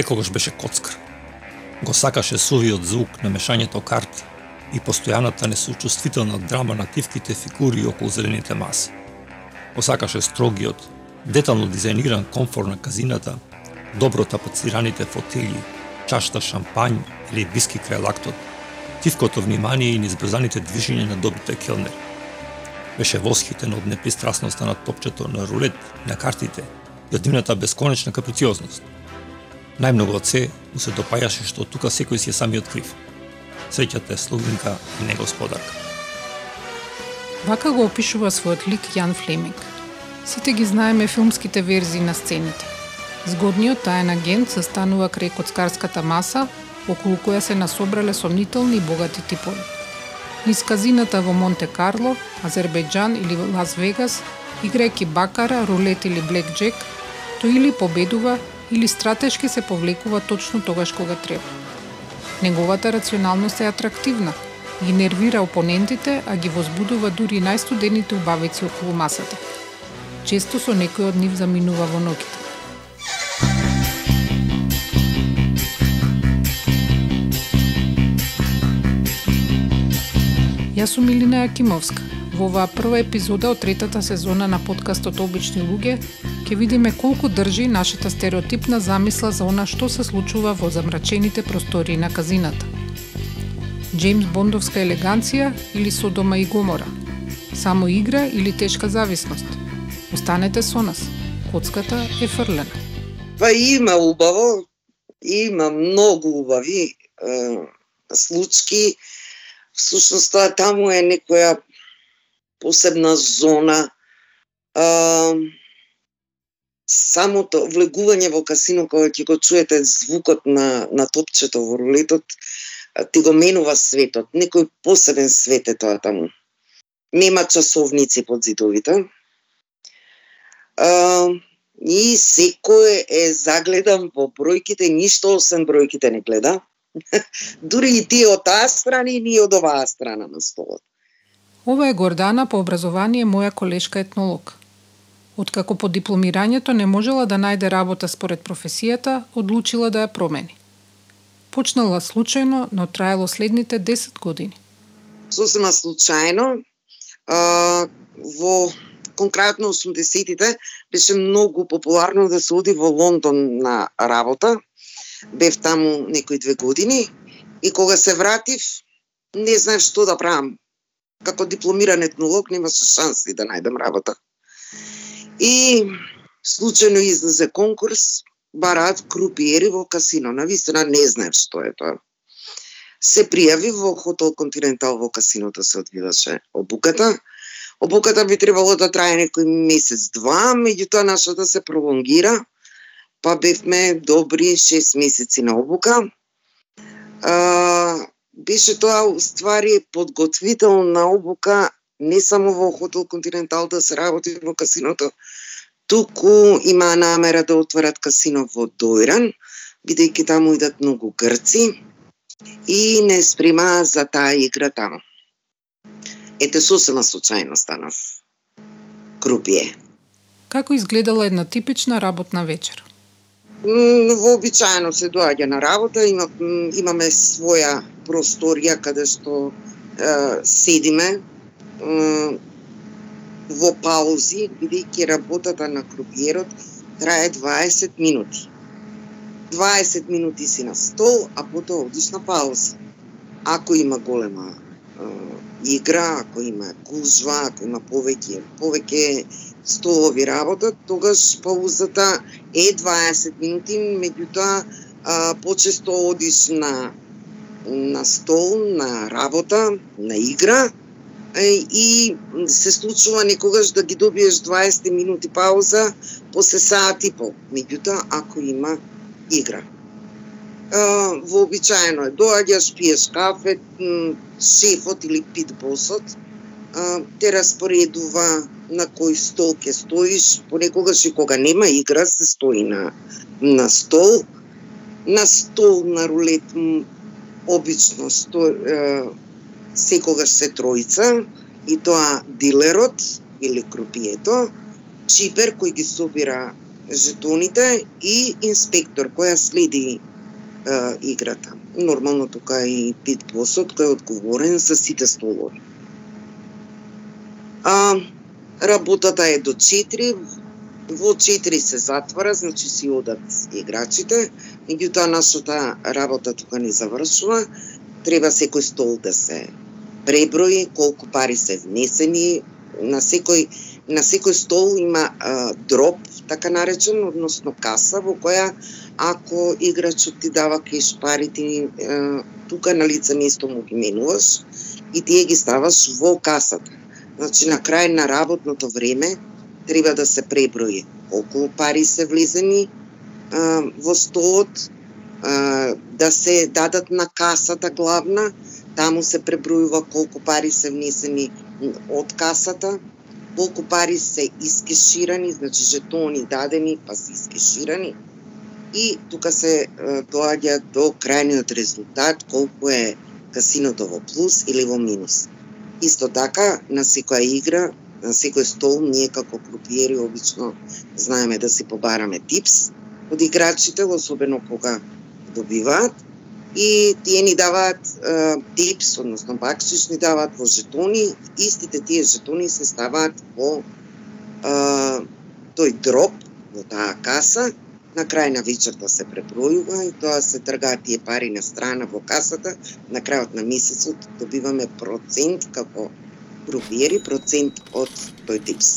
секогаш беше коцкар. Го сакаше сувиот звук на мешањето карти и постојаната несочувствителна драма на тивките фигури околу зелените маси. Го сакаше строгиот, детално дизајниран комфор на казината, добро тапацираните фотели, чашта шампањ или виски крај лактот, тивкото внимание и низбрзаните движења на добите келнери. Беше восхитен од непристрасноста на топчето на рулет на картите и од нивната бесконечна каприциозност – Најмногу од се му се допаѓаше што тука секој си е самиот крив. Среќата е слугинка и не господарка. Вака го опишува својот лик Јан Флеминг. Сите ги знаеме филмските верзии на сцените. Згодниот таен агент се станува крај коцкарската маса, околу која се насобрале сомнителни и богати типови. Низ казината во Монте Карло, Азербејджан или Лас Вегас, играјќи бакара, рулет или блек тој или победува или стратешки се повлекува точно тогаш кога треба. Неговата рационалност е атрактивна, ги нервира опонентите, а ги возбудува дури најстудените убавици околу масата. Често со некој од нив заминува во ноките. Јас сум Илина Јакимовска. Во оваа прва епизода од третата сезона на подкастот Обични луѓе ќе видиме колку држи нашата стереотипна замисла за она што се случува во замрачените простори на казината. Джеймс Бондовска елеганција или Содома и Гомора? Само игра или тешка зависност? Останете со нас. Коцката е фрлена. Па има убаво, има многу убави е, случки. Всушност тоа таму е некоја посебна зона. а, самото влегување во касино кога ќе го чуете звукот на, на топчето во рулетот, ти го менува светот. Некој посебен свет е тоа таму. Нема часовници под зидовите. А, и секој е загледан во бројките, ништо освен бројките не гледа. Дури и тие од таа страна и ние од оваа страна на столот. Ова е Гордана по образование моја колешка етнолог. Откако по дипломирањето не можела да најде работа според професијата, одлучила да ја промени. Почнала случајно, но траело следните 10 години. Сосема случајно, а, во конкретно 80-тите беше многу популарно да се оди во Лондон на работа. Бев таму некои две години и кога се вратив, не знаев што да правам. Како дипломиран етнолог немаше шанси да најдам работа. И случајно излезе конкурс, бараат крупиери во касино. На вистина не знаев што е тоа. Се пријави во Хотел Континентал во касиното се одвиваше обуката. Обуката би требало да трае некој месец-два, меѓутоа нашата се пролонгира, па бевме добри 6 месеци на обука. А, беше тоа ствари подготвителна обука не само во Хотел Континентал да се работи во касиното, туку има намера да отворат касино во Дојран, бидејќи таму идат многу грци и не сприма за таа игра таму. Ете сосема случајно станав Крупије. Како изгледала една типична работна вечер? Вообичаено се доаѓа на работа, има, имаме своја просторија каде што е, седиме, во паузи, бидејќи работата на крупиерот трае 20 минути. 20 минути си на стол, а потоа одиш на пауза. Ако има голема е, игра, ако има гужва, ако има повеќе повеќе столови работа, тогаш паузата е 20 минути, меѓутоа почесто одиш на на стол, на работа, на игра, и се случува некогаш да ги добиеш 20 минути пауза после саат и пол. Меѓутоа, ако има игра. Вообичаено е, доаѓаш, пиеш кафе, шефот или питбосот те распоредува на кој стол ќе стоиш, понекогаш и кога нема игра се стои на, на стол. На стол на рулет обично сто, е, секогаш се тројца и тоа дилерот или крупието, чипер кој ги собира жетоните и инспектор која следи е, играта. Нормално тука и питбосот кој е одговорен за сите столови. А, работата е до 4, во 4 се затвора, значи си одат играчите, меѓутоа нашата работа тука не завршува, треба секој стол да се преброи, колку пари се внесени, на секој на секој стол има а, дроп, така наречен, односно каса во која ако играчот ти дава кеш парите, а, тука на лице место му ги менуваш и тие ги ставаш во касата. Значи, на крај на работното време треба да се преброи колку пари се влезени а, во стоот, а, да се дадат на касата главна, таму се пребројува колку пари се внесени од касата, колку пари се искеширани, значи жетони дадени, па се искеширани. И тука се доаѓа до крајниот резултат, колку е касиното во плюс или во минус. Исто така, на секоја игра, на секој стол, ние како крупиери обично знаеме да си побараме типс од играчите, особено кога добиваат. И тие ни даваат е, типс, односно бакшиш ни даваат во жетони. Истите тие жетони се ставаат во е, тој дроп, во таа каса, на крај на вечерта се пребројува и тоа се тргаат тие пари на страна во касата. На крајот на месецот добиваме процент како провери процент од тој типс.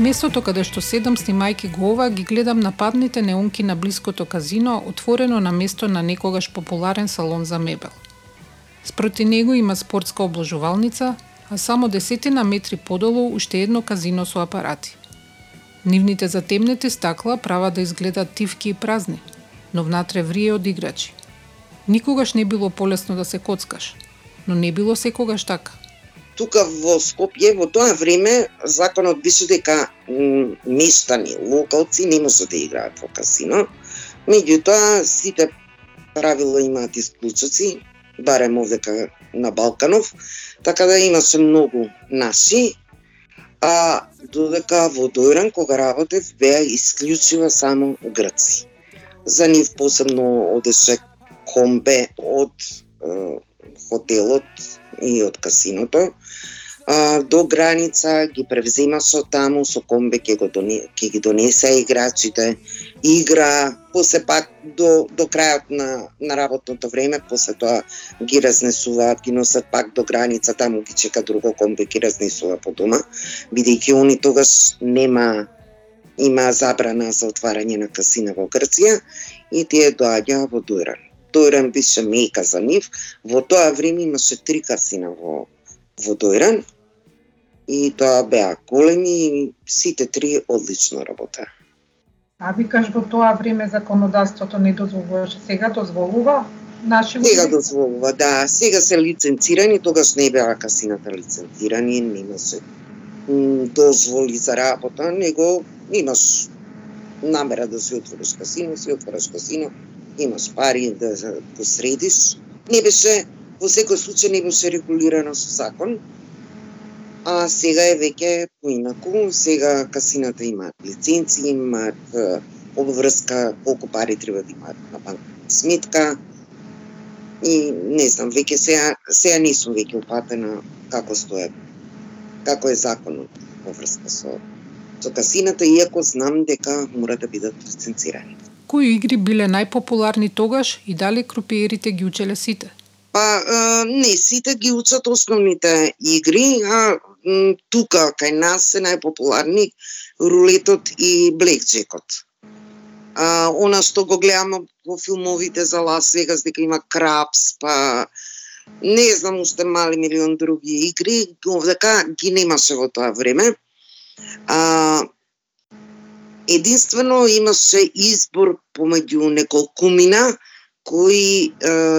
Местото каде што седам снимајки го ова, ги гледам нападните неонки на блиското казино, отворено на место на некогаш популарен салон за мебел. Спроти него има спортска обложувалница, а само десетина метри подолу уште едно казино со апарати. Нивните затемнети стакла права да изгледат тивки и празни, но внатре врие од играчи. Никогаш не било полесно да се коцкаш, но не било секогаш така. Тука во Скопје во тоа време законот беше дека мештани, локалци не може да играат во касино. Меѓутоа сите правила имаат исклучоци, барем овдека на Балканов, така да имаше многу наши, а додека во Дојран кога работев беа исклучива само грци. За нив посебно одеше комбе од хотелот и од касиното. А, до граница, ги превземаше таму со комбе ќе го доне, ќе ги донесе играчите, игра, после пак до, до крајот на, на работното време, после тоа ги разнесуваат, ги носат пак до граница, таму ги чека друго комбе, ги разнесува по дома, бидејќи они тогаш нема има забрана за отварање на касина во Грција и тие доаѓаа во Дујран. Дојран беше мека за нив. Во тоа време имаше три касина во, во Дојран и тоа беа големи и сите три одлично работа. А викаш во тоа време законодавството не дозволуваше, сега дозволува? Наши сега дозволува, да. Сега се лиценцирани, тогаш не беа касината лиценцирани, немаше дозволи за работа, него имаш намера да се отвориш касино, си отвориш касино, имаш пари да го средиш. Не беше, во секој случај не беше регулирано со закон, а сега е веќе поинаку. Сега касината имаат лиценци, имаат обврска колку пари треба да имаат на банка сметка. И не знам, веќе сега, сега не сум веќе упатена како стоја, како е законот во врска со, со касината, иако знам дека мора да бидат лиценцирани кои игри биле најпопуларни тогаш и дали крупиерите ги учеле сите? Па, не, сите ги учат основните игри, а тука кај нас се најпопуларни рулетот и блекджекот. А, она што го гледаме во филмовите за Лас Вегас, дека има крапс, па не знам уште мали милион други игри, овдека ги немаше во тоа време. А, единствено имаше избор помеѓу неколкумина кои е,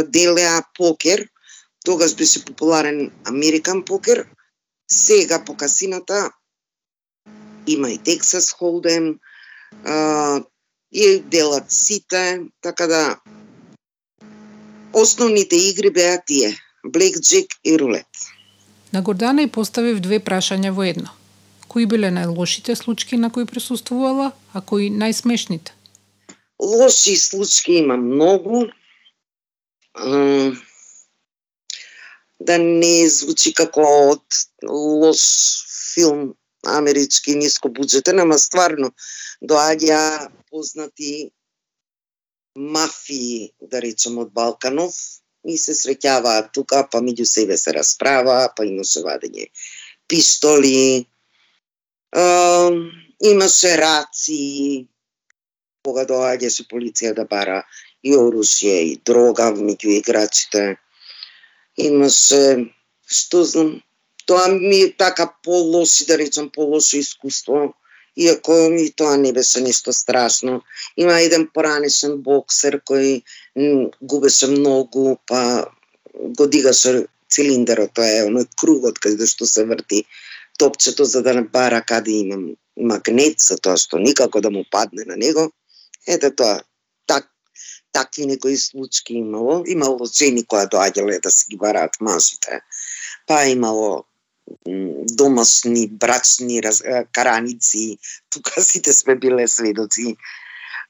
делеа покер. Тогаш беше популарен Американ покер. Сега по касината има и Тексас Холдем, и делат сите, така да основните игри беа тие, Blackjack и рулет. На Гордана и поставив две прашања во едно кои биле најлошите случаи на кои присуствувала, а кои најсмешните? Лоши случаи има многу. да не звучи како од лош филм амерички ниско буџетен, ама стварно доаѓа познати мафии, да речем, од Балканов и се среќаваат тука, па меѓу себе се расправа, па имаше вадење пистоли, имаше раци, кога доаѓаше полиција да бара и оружје и дрога меѓу играчите. Имаше, што знам, тоа ми е така полоши, да речам, полошо искуство, иако ми тоа не беше нешто страшно. Има еден поранешен боксер кој губеше многу, па го дигаше цилиндерот, тоа е оној кругот каде што се врти топчето за да не бара каде имам магнет за тоа што никако да му падне на него. Ете тоа, так, такви некои случаи имало. Имало жени која доаѓале да се ги бараат мажите. Па имало домашни, брачни раз, караници, тука сите сме биле сведоци.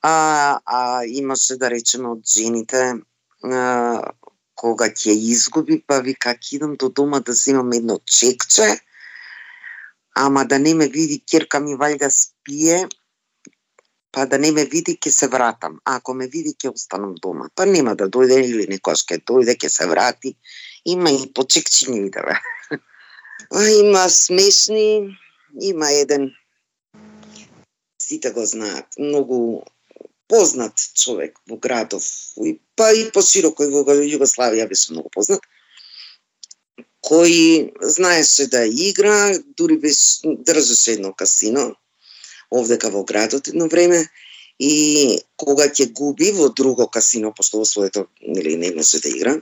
А, а имаше да речеме од жените а, кога ќе изгуби, па вика, идам до дома да земам едно чекче, ама да не ме види керка ми вајда спие, па да не ме види ќе се вратам. А ако ме види ќе останам дома. Па нема да дојде или некојаш ќе дојде, ќе се врати. Има и почекчини виделе. има смешни, има еден сите го знаат, многу познат човек во градов, па и посироко и во Југославија беше многу познат, кој знаеше да игра, дури беше држеше едно касино овдека во градот едно време и кога ќе губи во друго касино, пошто во своето нели не може да игра,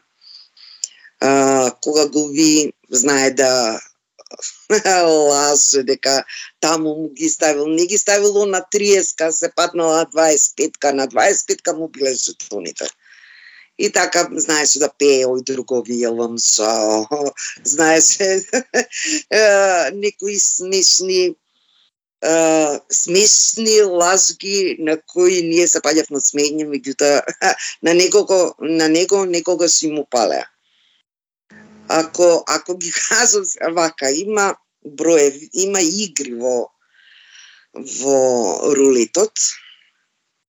а, кога губи знае да лаже дека таму му ги ставил, не ги ставило на 30-ка, се паднала 25-ка, на 25-ка му биле жетоните. И така знаеше да пее ој другови знае се некои смешни смешни лазги на кои ние се паѓавме смење, меѓутоа на некого на него некога си му палеа. Ако ако ги кажам вака, има броеви, има игри во во рулетот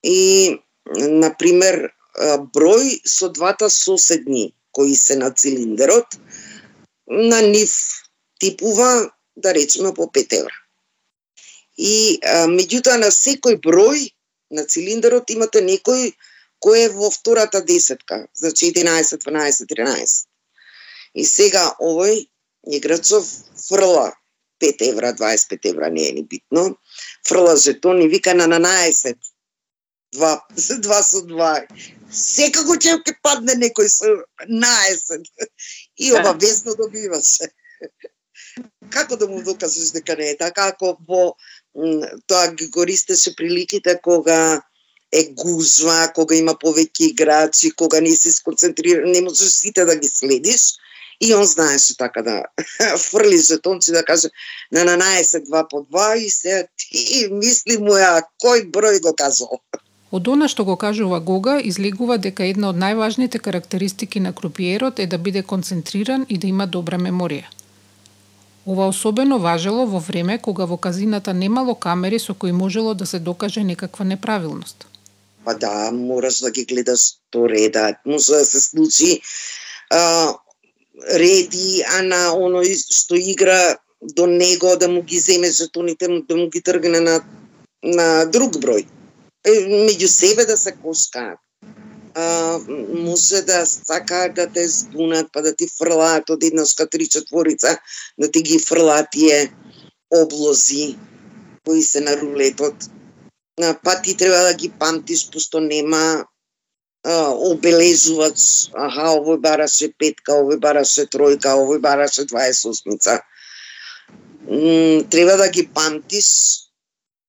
и на пример број со двата соседни кои се на цилиндерот на нив типува да речеме по 5 евра. И а, меѓутоа на секој број на цилиндерот имате некој кој е во втората десетка, значи 11, 12, 13. И сега овој играчов фрла 5 евра, 25 евра, не е ни битно, фрла жетон и вика на 11, Два, два со два. Секако ќе ќе падне некој со 11. И обавезно добиваше. Како да му докажеш дека не е така, ако во тоа ги користеше приликите кога е гузва, кога има повеќе играчи, кога не се сконцентрира, не можеш сите да ги следиш, И он знаеше така да фрли жетонци да каже на 12 2 по 2 и се ти мисли му ја кој број го казал. Од она што го кажува Гога, излегува дека една од најважните карактеристики на крупиерот е да биде концентриран и да има добра меморија. Ова особено важело во време кога во казината немало камери со кои можело да се докаже некаква неправилност. Па да, мораш да ги гледаш то реда. Може да се случи а, реди, а на оној што игра до него да му ги земе жетоните, да му ги тргне на, на друг број. Меѓу себе да се кошкаат. А, може да сакаат да те збунат, па да ти фрлаат од еднашка три четворица, да ти ги фрлаат тие облози кои се на рулетот. Па ти треба да ги памтиш, пусто нема обележувач, аха, овој бараше петка, овој бараше тројка, овој бараше 28-ца. Треба да ги памтиш,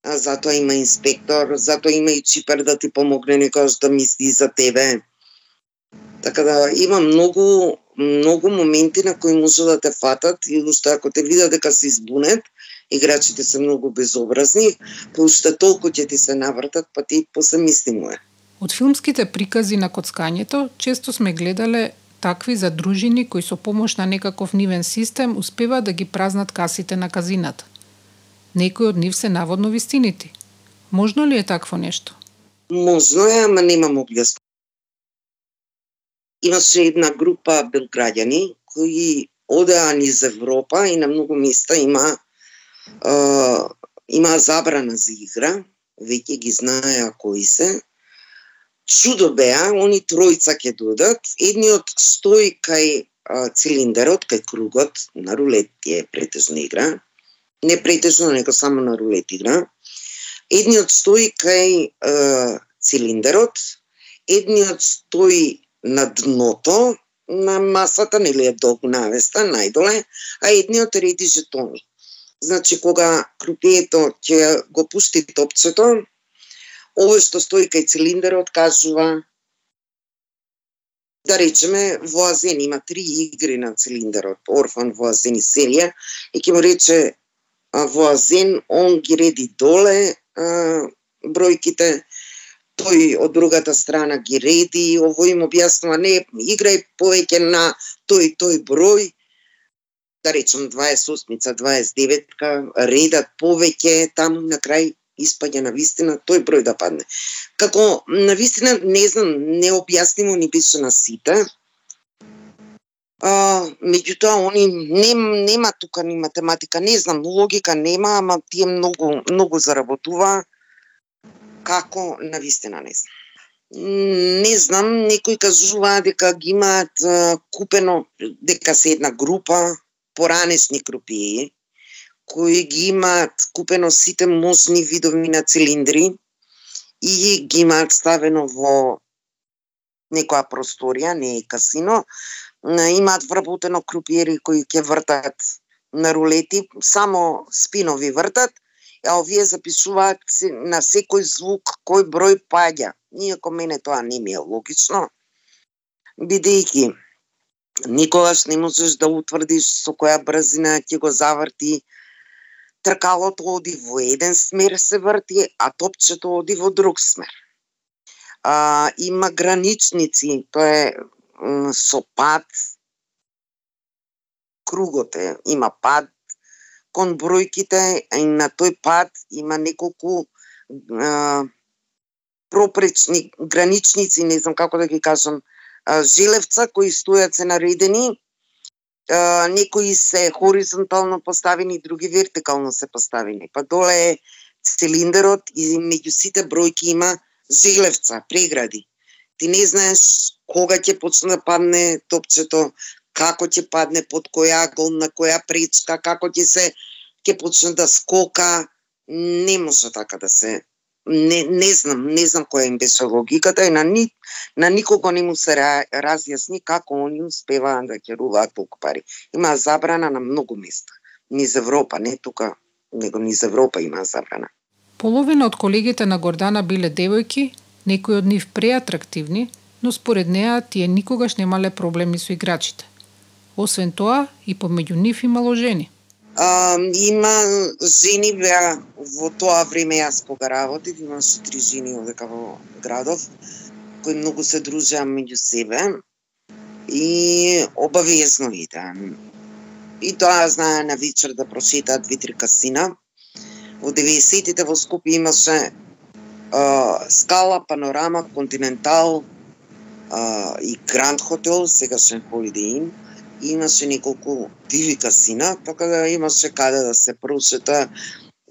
а затоа има инспектор, затоа има и чипер да ти помогне некојаш да мисли за тебе. Така да има многу многу моменти на кои може да те фатат и уште ако те видат дека се избунет, играчите се многу безобразни, па уште толку ќе ти се навртат, па ти после мисли му е. Од филмските прикази на коцкањето, често сме гледале такви задружини кои со помош на некаков нивен систем успева да ги празнат касите на казината. Некои од нив се наводно вистинити. Можно ли е такво нешто? Можно е, ама немам објаснение. Имаше една група белграѓани кои одеа низ Европа и на многу места има е, има забрана за игра, веќе ги знаеа кои се, чудо беа, они тројца ќе додат, едниот стои кај а, цилиндарот, кај кругот, на рулет е претежна игра, не претежно, него само на рулет игра, едниот стои кај е, цилиндерот, едниот стои на дното, на масата, нели е долго навеста, најдоле, а едниот реди жетони. Значи, кога крупието ќе го пусти топчето, Овој што стои кај цилиндерот кажува да речеме Воазен има три игри на цилиндерот, Орфан Воазен и серија и ќе му рече во Азен он ги реди доле а, бројките, тој од другата страна ги реди, овој им објаснува не, играј повеќе на тој тој број, да речем 28-ца, 29-ка, редат повеќе, таму на крај испаѓа на вистина тој број да падне. Како на вистина не знам, не објаснимо ни беше на сите. А, меѓутоа они нем, нема тука ни математика, не знам, логика нема, ама тие многу многу заработува. Како, на вистина не знам. Не знам, некои кажуваат дека ги имаат купено, дека се една група поранешни крупији, кои ги имаат купено сите мозни видови на цилиндри и ги имаат ставено во некоја просторија, не е касино, имаат вработено крупиери кои ќе вртат на рулети, само спинови вртат, а овие запишуваат на секој звук кој број паѓа. Иако мене тоа не ми е логично, бидејќи никогаш не можеш да утврдиш со која брзина ќе го заврти тркалото оди во еден смер се врти, а топчето оди во друг смер. А, има граничници, тоа е со пад, кругот е, има пад кон бројките, и на тој пад има неколку а, пропречни граничници, не знам како да ги кажам, а, желевца кои стојат се наредени, а, некои се хоризонтално поставени, други вертикално се поставени. Па доле е цилиндерот и меѓу сите бројки има желевца, прегради. Ти не знаеш кога ќе почне да падне топчето, како ќе падне под која агол на која пречка, како ќе се ќе почне да скока, не може така да се не, не знам, не знам која им беше логиката и на, ни, на никого не му се разјасни како они успеваат да керуваат толку пари. Има забрана на многу места. Низ Европа, не тука, него низ Европа има забрана. Половина од колегите на Гордана биле девојки, некои од нив преатрактивни, но според неа тие никогаш немале проблеми со играчите. Освен тоа, и помеѓу нив имало жени. А, има жени беа во тоа време јас кога работев, имаше три жени одека во градов, кои многу се дружеа меѓу себе и обавезно да. И тоа знае на вечер да прошетаат две-три касина. Во 90-тите во Скопје имаше а, Скала, Панорама, Континентал а, и Гранд Хотел, сегашен Holiday Inn имаше неколку диви касина, така да имаше каде да се прошета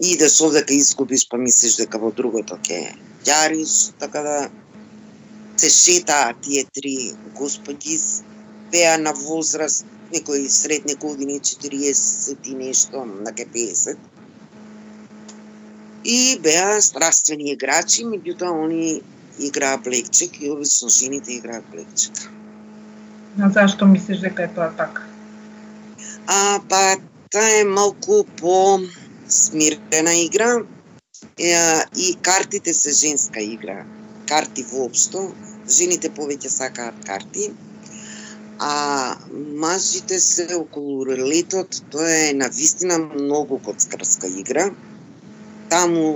и идеш овдека изгубиш, па мислиш дека во другото ќе јариш, така да се шетаа тие три господи, беа на возраст, некои средни години, 40 и нешто, на 50. И беа страствени играчи, меѓутоа они играа блекчек и обично жените играат блекчек. А зашто мислиш дека е тоа така? А, па, таа е малку по смирена игра е, и картите се женска игра. Карти воопшто. Жените повеќе сакаат карти. А мажите се околу рулетот, тоа е на вистина многу коцкарска игра. Таму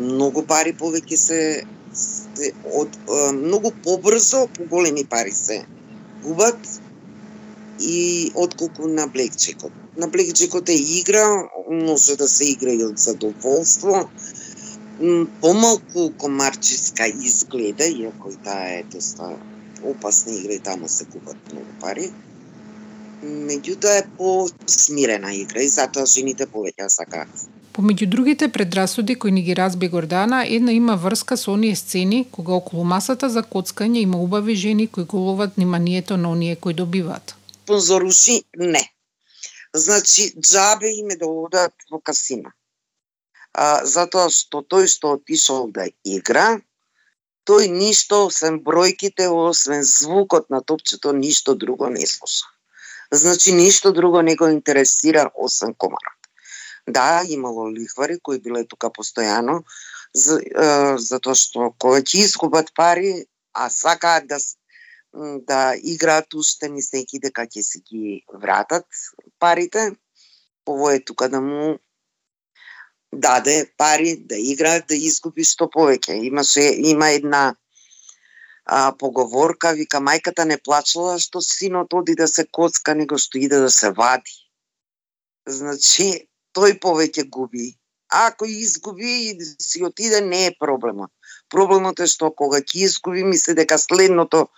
многу пари повеќе се, се од многу побрзо, поголеми пари се губат и отколку на блекчекот. На блекчекот е игра, може да се игра и од задоволство, помалку комарчиска изгледа, иако и таа е доста опасна игра и таму се губат многу пари. Меѓутоа е по-смирена игра и затоа жените повеќе сакаат. Помеѓу другите предрасуди кои ни ги разби Гордана, една има врска со оние сцени кога околу масата за коцкање има убави жени кои головат вниманието на оние кои добиваат. Позоруши не. Значи, джабе име да одат во касина. А, затоа што тој што отишол да игра, тој ништо, освен бројките, освен звукот на топчето, ништо друго не слуша. Значи, ништо друго не го интересира, освен комарот. Да, имало лихвари кои биле тука постојано, за, е, затоа што кога ќе изгубат пари, а сакаат да да играат уште мислејќи дека ќе се ги вратат парите, ово е тука да му даде пари да игра да изгуби што повеќе. Имаше има една а, поговорка, вика мајката не плачала што синот оди да се коцка, него што иде да се вади. Значи, тој повеќе губи. Ако изгуби и си отиде, не е проблемот. Проблемот е што кога ќе изгуби, мисли дека следното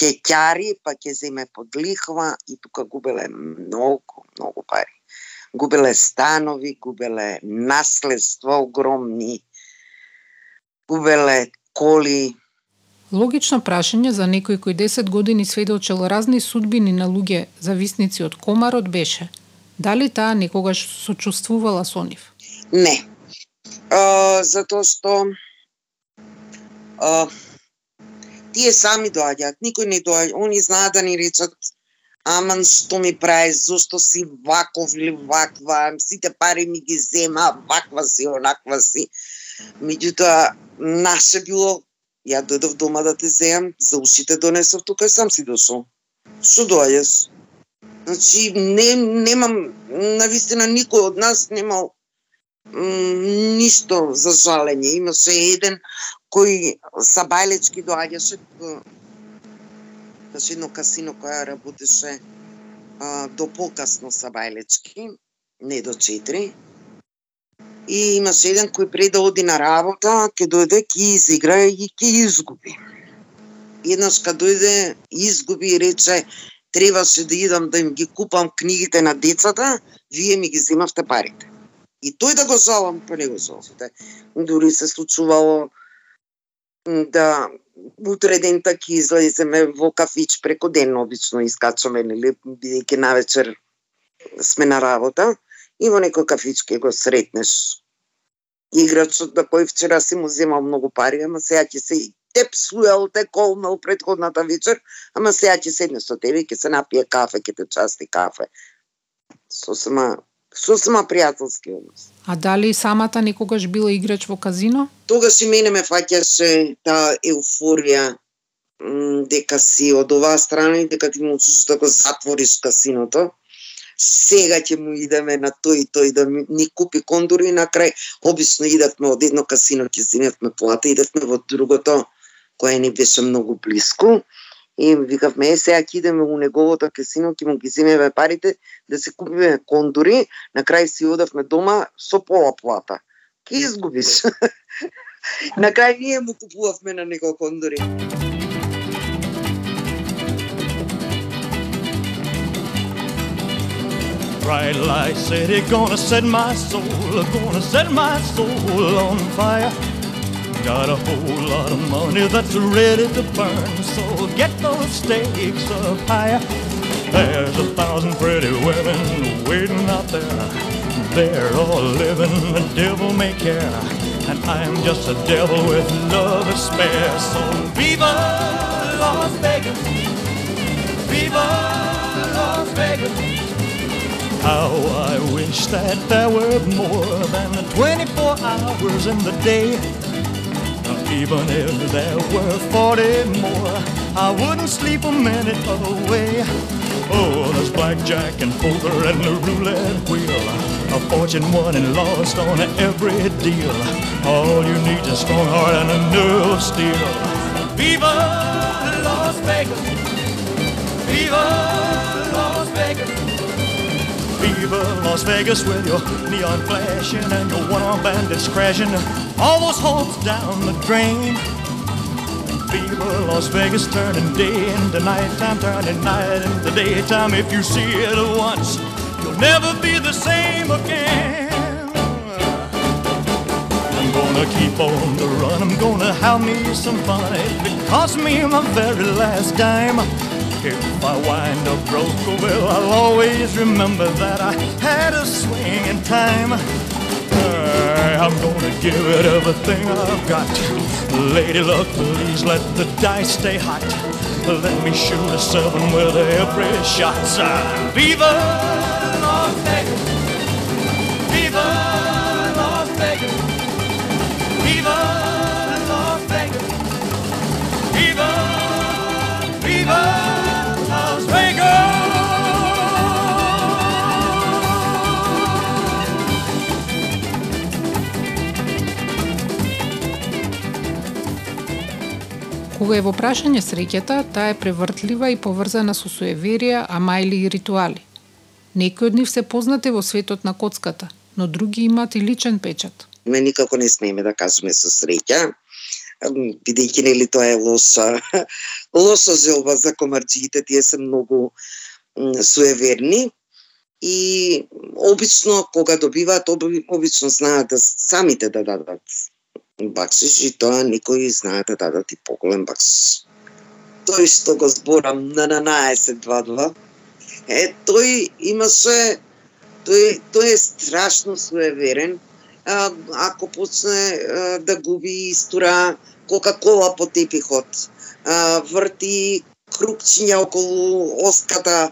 ќе ќари, па ќе земе под лихва и тука губеле многу, многу пари. Губеле станови, губеле наследства огромни. губеле коли. Логично прашање за некој кој 10 години сведочел разни судбини на луѓе зависници од комарот беше дали таа некогаш сочувствувала со нив? Не. А, затоа што а, тие сами доаѓаат, никој не доаѓа, они знаат да ни речат аман што ми прави, зошто си ваков или ваква, сите пари ми ги зема, ваква си, онаква си. Меѓутоа, наше било, ја дојдов дома да те земам, за ушите донесов, тука сам си дошол. Што доаѓаш? Значи, не, немам, навистина, никој од нас немал ништо за жалење. Имаше еден кој са Бајлечки доаѓаше Значи едно касино која работеше а, до покасно са Бајлечки, не до 4. И имаше еден кој пред да оди на работа, ќе дојде, ќе изигра и ќе изгуби. Еднаш кога дојде, изгуби и рече, требаше да идам да им ги купам книгите на децата, вие ми ги земавте парите. И тој да го жалам, па не го жалам. Дури се случувало да утре ден таки излеземе во кафич преко ден обично искачаме нели бидејќи навечер сме на работа и во некој кафич ке го сретнеш играчот да кој вчера си му земал многу пари, ама сега ќе се те псуел, те колнал предходната вечер, ама сега ќе седне со тебе, ќе се напие кафе, ќе те части кафе. Сосема сосема пријателски однос. А дали самата некогаш била играч во казино? Тогаш и мене ме фаќаше таа еуфорија дека си од оваа страна и дека ти можеш да го затвориш касиното. Сега ќе му идеме на тој и тој да ни купи кондури и на крај обично идевме од едно касино ќе зиневме плата, идевме во другото која ни беше многу блиску И викавме, е, сега ќе идеме у неговото кесино, ќе му ги земеме парите, да се купиме кондури, на крај си одавме дома со пола плата. Ке изгубиш. на крај ние му купувавме на него кондури. Bright light city gonna set my soul, gonna set my soul on fire. Got a whole lot of money that's ready to burn, so get those stakes up higher. There's a thousand pretty women waiting out there. They're all living the devil may care. And I'm just a devil with love to spare. So viva Las Vegas! Viva Las Vegas! How I wish that there were more than 24 hours in the day. Even if there were 40 more, I wouldn't sleep a minute away. Oh, there's blackjack and poker and the roulette wheel. A fortune won and lost on every deal. All you need is a strong heart and a nerve of steel. Viva Las Vegas! Viva Las Vegas! Viva Las Vegas with your neon flashing and your one-armed bandits crashing. All those hopes down the drain. Fever, Las Vegas turning day into nighttime, turning night into daytime. If you see it once, you'll never be the same again. I'm gonna keep on the run, I'm gonna have me some fun. It cost me my very last dime. If I wind up broke, well, I'll always remember that I had a swing in time. I'm gonna give it everything I've got. Lady luck, please let the dice stay hot. Let me shoot a seven with every shot. Viva Las Vegas! Viva Кога е во прашање среќата, таа е превртлива и поврзана со суеверија, амајли и ритуали. Некои од нив се познати во светот на коцката, но други имаат и личен печат. Ме никако не смееме да кажеме со среќа, бидејќи нели тоа е лоша, лоша желба за комарджиите, тие се многу суеверни и обично кога добиваат обично знаат да самите да дадат баксиш и тоа никој знаете да дадат поголем баксиш. Тој што го зборам на 12-2-2, е, тој имаше, тој, тој е страшно суеверен, а, ако почне а, да губи истора Кока-кола по тепихот, а, врти крукчиња околу оската,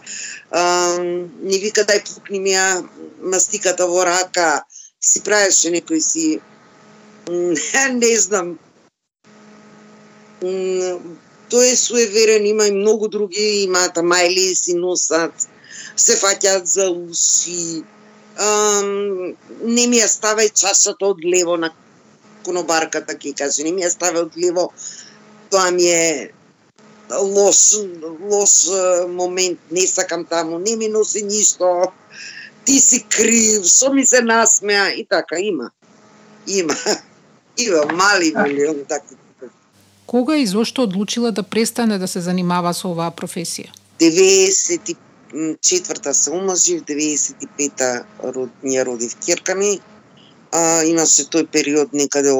а, ни вика дај пукни ми ја мастиката во рака, си правеше некој си не знам. Тој е суеверен, има и многу други, имаат мајли си носат, се фаќаат за уши. Ам, не ми ја ставај чашата од лево на конобарката, ќе каже, не ми ја ставај од лево, тоа ми е лош, лош момент, не сакам таму, не ми носи ништо, ти си крив, што ми се насмеа, и така, има. Има. Има мали милион такви. Кога и зошто одлучила да престане да се занимава со оваа професија? 94-та се омажив, 95-та род, ние родив керка ми. А, имаше тој период некаде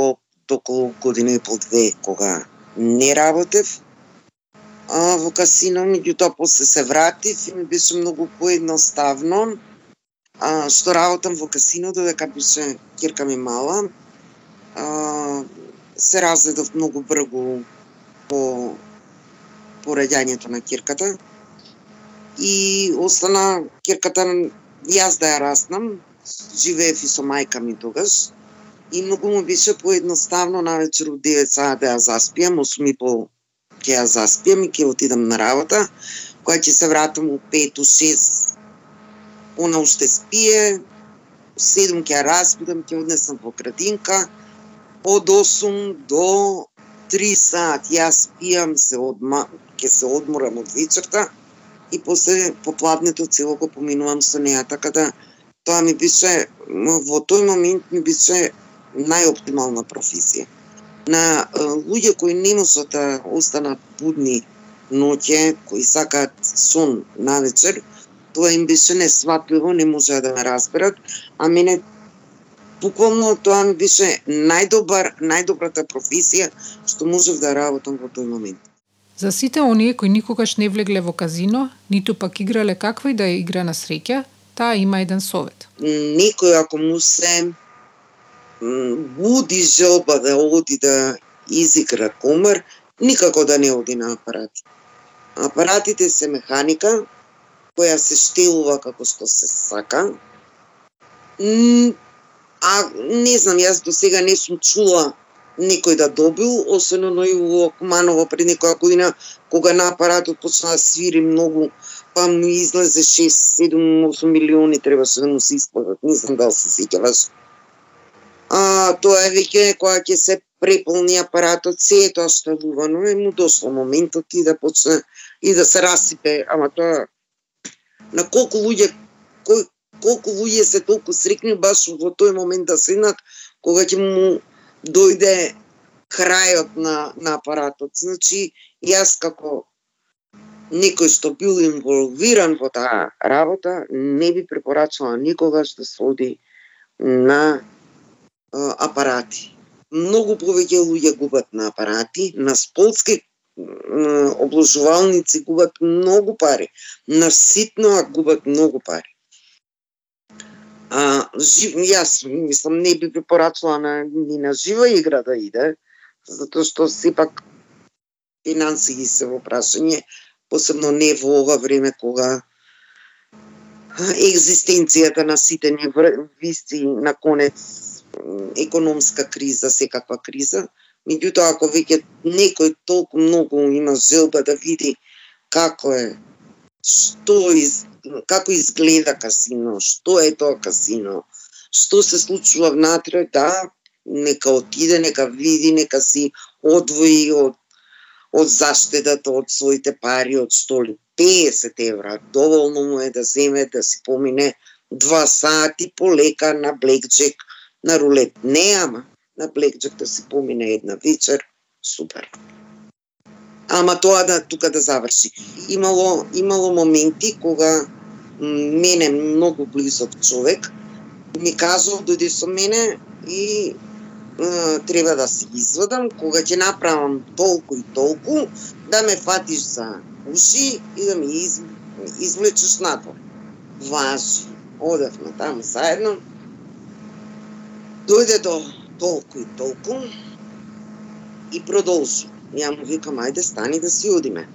околу година и пол две кога не работев а, во касино, меѓутоа после се вратив и ми беше многу поедноставно а, што работам во касино додека беше керка ми мала а, се разведов многу бргу по пореѓањето на кирката. И остана кирката јас да ја раснам, живеев и со мајка ми тогаш и многу му беше поедноставно на вечер у 9 саат да ја заспијам, 8 и пол ќе ја заспијам и ќе отидам на работа, која ќе се вратам у 5 у 6 она уште спие, 7 ќе ја распидам, ќе однесам во градинка, од 8 до 3 саат јас пијам, се одма, ќе се одморам од вечерта и после попладнето цело го поминувам со неа, така да тоа ми беше, во тој момент ми беше најоптимална професија. На луѓе кои не можат да останат будни ноќе, кои сакаат сон на вечер, тоа им беше несватливо, не можеа да ме разберат, а мене буквално тоа ми беше најдобар, најдобрата професија што можев да работам во тој момент. За сите оние кои никогаш не влегле во казино, ниту пак играле каква и да е игра на среќа, таа има еден совет. Некој ако му се буди желба да оди да изигра комер, никако да не оди на апарати. Апаратите се механика, која се штелува како што се сака, А не знам, јас до сега не сум чула некој да добил, освен но и во Куманово пред некоја година, кога на апаратот почна да свири многу, па му излезе 6, 7, 8 милиони требаше да му се исплатат, не знам дали се сеќаваш. А, тоа е веќе кога ќе се преполни апаратот, се е тоа шталувано, е му дошло моментот и да почне и да се расипе, ама тоа на колку луѓе кој колку луѓе се толку срекни баш во тој момент да седнат кога ќе му дојде крајот на, на апаратот. Значи, јас како некој што бил инволвиран во таа работа, не би препорачала никогаш да се оди на е, апарати. Многу повеќе луѓе губат на апарати, на сполски обложувалници губат многу пари, на ситно губат многу пари. А, жив, јас мислам не би препорачала на, ни на жива игра да иде, затоа што сепак финансии се во прашање, посебно не во ова време кога екзистенцијата на сите ни виси на конец економска криза, секаква криза. Меѓутоа, ако веќе некој толку многу има желба да види како е, што из, како изгледа касино, што е тоа касино, што се случува внатре, да, нека отиде, нека види, нека си одвои од од заштедата од своите пари од столи 50 евра. Доволно му е да земе да си помине два сати полека на блекджек, на рулет. Не, ама на блекджек да си помине една вечер, супер. Ама тоа да тука да заврши. Имало имало моменти кога мене многу близок човек ми кажал дојде со мене и треба да се извадам, кога ќе направам толку и толку, да ме фатиш за уши и да ми из, извлечеш надвор. Важи. Одевме таму заедно. Дојде до толку и толку и продолжи. Ја му викам, ајде стани да си одиме.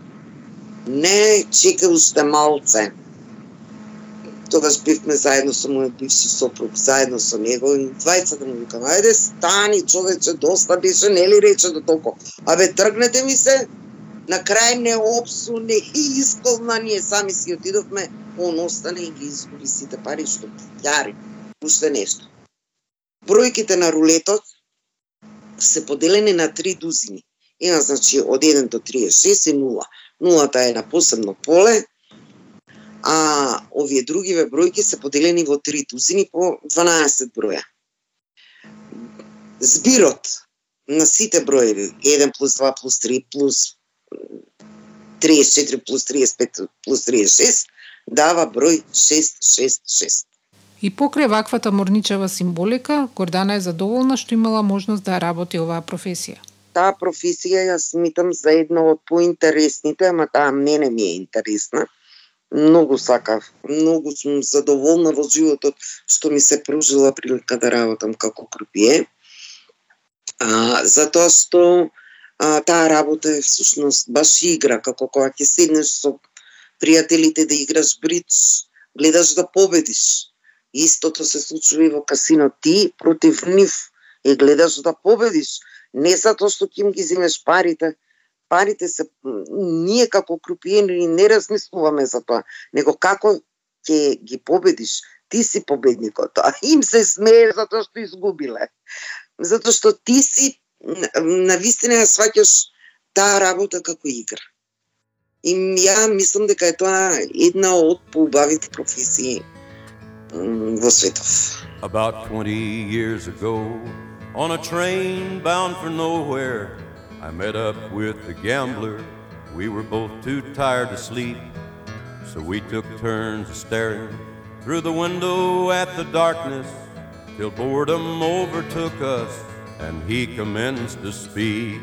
Не, чека уште малце тогаш бивме заедно со мојот бивши сопруг, заедно со него и двајцата да му викам, ајде стани човече, доста беше, нели рече до толку. Абе тргнете ми се, на крај не опсу, не исколна, ние сами си отидовме, он остане и ги изгуби сите пари што јари. Уште нешто. Бројките на рулетот се поделени на три дузини. Има значи од 1 до 36 и 0. Нулата е на посебно поле, а овие другиве бројки се поделени во три тузини по 12 броја. Збирот на сите броеви 1 плюс 2 плюс 3 плюс 34 плюс 35 плюс 36 дава број 666. И покрај ваквата морничева символика, Гордана е задоволна што имала можност да работи оваа професија. Таа професија ја смитам за една од поинтересните, ама таа мене ми е интересна многу сакав, многу сум задоволна во животот што ми се пружила прилика да работам како крупие. А, затоа што а, таа работа е всушност баш игра, како кога ќе седнеш со пријателите да играш бридж, гледаш да победиш. Истото се случува и во касино. Ти против нив и гледаш да победиш. Не затоа што ќе ги земеш парите, парите се ние како крупиени не размислуваме за тоа, него како ќе ги победиш, ти си победникот, а им се смее затоа што изгубиле. Затоа што ти си на вистина ја сваќаш таа работа како игра. И ја мислам дека е тоа една од поубавите професии во светов. About 20 years ago, on a train bound for nowhere, I met up with the gambler. We were both too tired to sleep, so we took turns staring through the window at the darkness till boredom overtook us and he commenced to speak.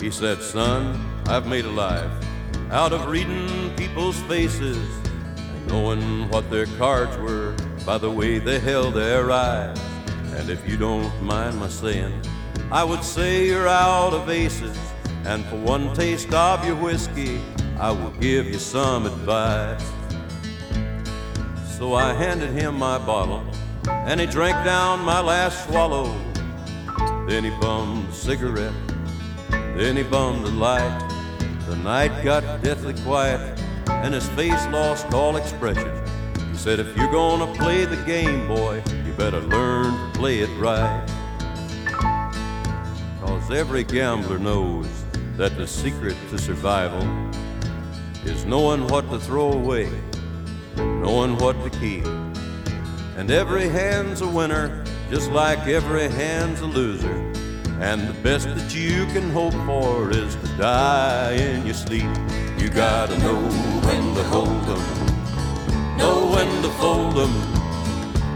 He said, Son, I've made a life out of reading people's faces and knowing what their cards were by the way they held their eyes. And if you don't mind my saying, I would say you're out of aces, and for one taste of your whiskey, I will give you some advice. So I handed him my bottle, and he drank down my last swallow. Then he bummed a cigarette, then he bummed a light. The night got deathly quiet, and his face lost all expression. He said, If you're gonna play the game, boy, you better learn to play it right. Cause every gambler knows that the secret to survival is knowing what to throw away, knowing what to keep. And every hand's a winner, just like every hand's a loser. And the best that you can hope for is to die in your sleep. You gotta know when to hold them, know when to fold them,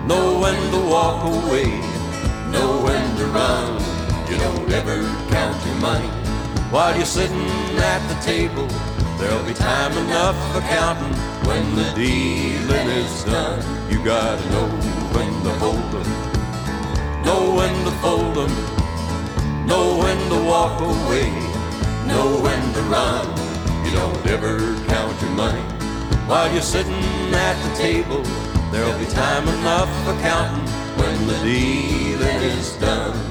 know when to walk away, know when to run don't ever count your money while you're sitting at the table. There'll be time enough for counting when the dealing is done. You gotta know when to hold them, know when to fold them, know when to walk away, know when to run. You don't ever count your money while you're sitting at the table. There'll be time enough for counting when the dealing is done.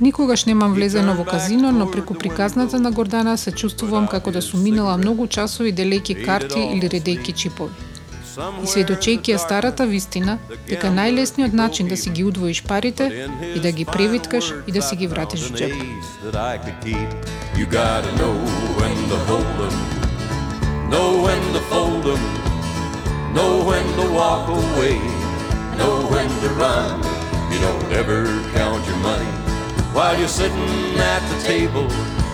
Никогаш немам влезено во казино, но преку приказната на Гордана се чувствувам како да сум минала многу часови делејки карти или редејки чипови. И сведочејќи ја старата вистина, дека најлесниот начин да си ги удвоиш парите и да ги превиткаш и да си ги вратиш во джеп. Know when to fold them, know when to walk away, know when to run. You don't ever count your money while you're sitting at the table.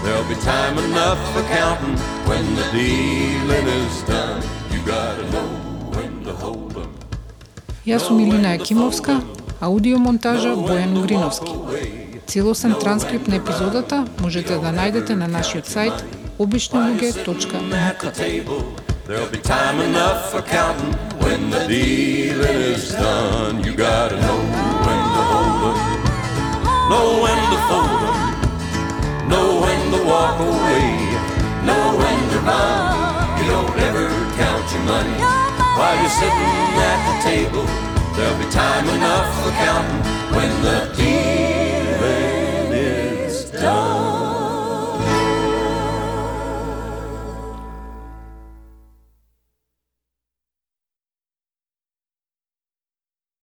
There'll be time enough for counting when the dealing is done. You gotta know when to hold 'em. Јас сум Илина Екимовска, аудиомонтажа Бојан Угриновски. Целосен транскрипт на епизодата можете да најдете на нашиот сајт обичнилуѓе.мк. There'll be time enough for counting when the dealing is done. You gotta know when to hold 'em, know when to fold 'em, know when to walk away, know when to run. You don't ever count your money while you're sitting at the table. There'll be time enough for counting when the dealing is done.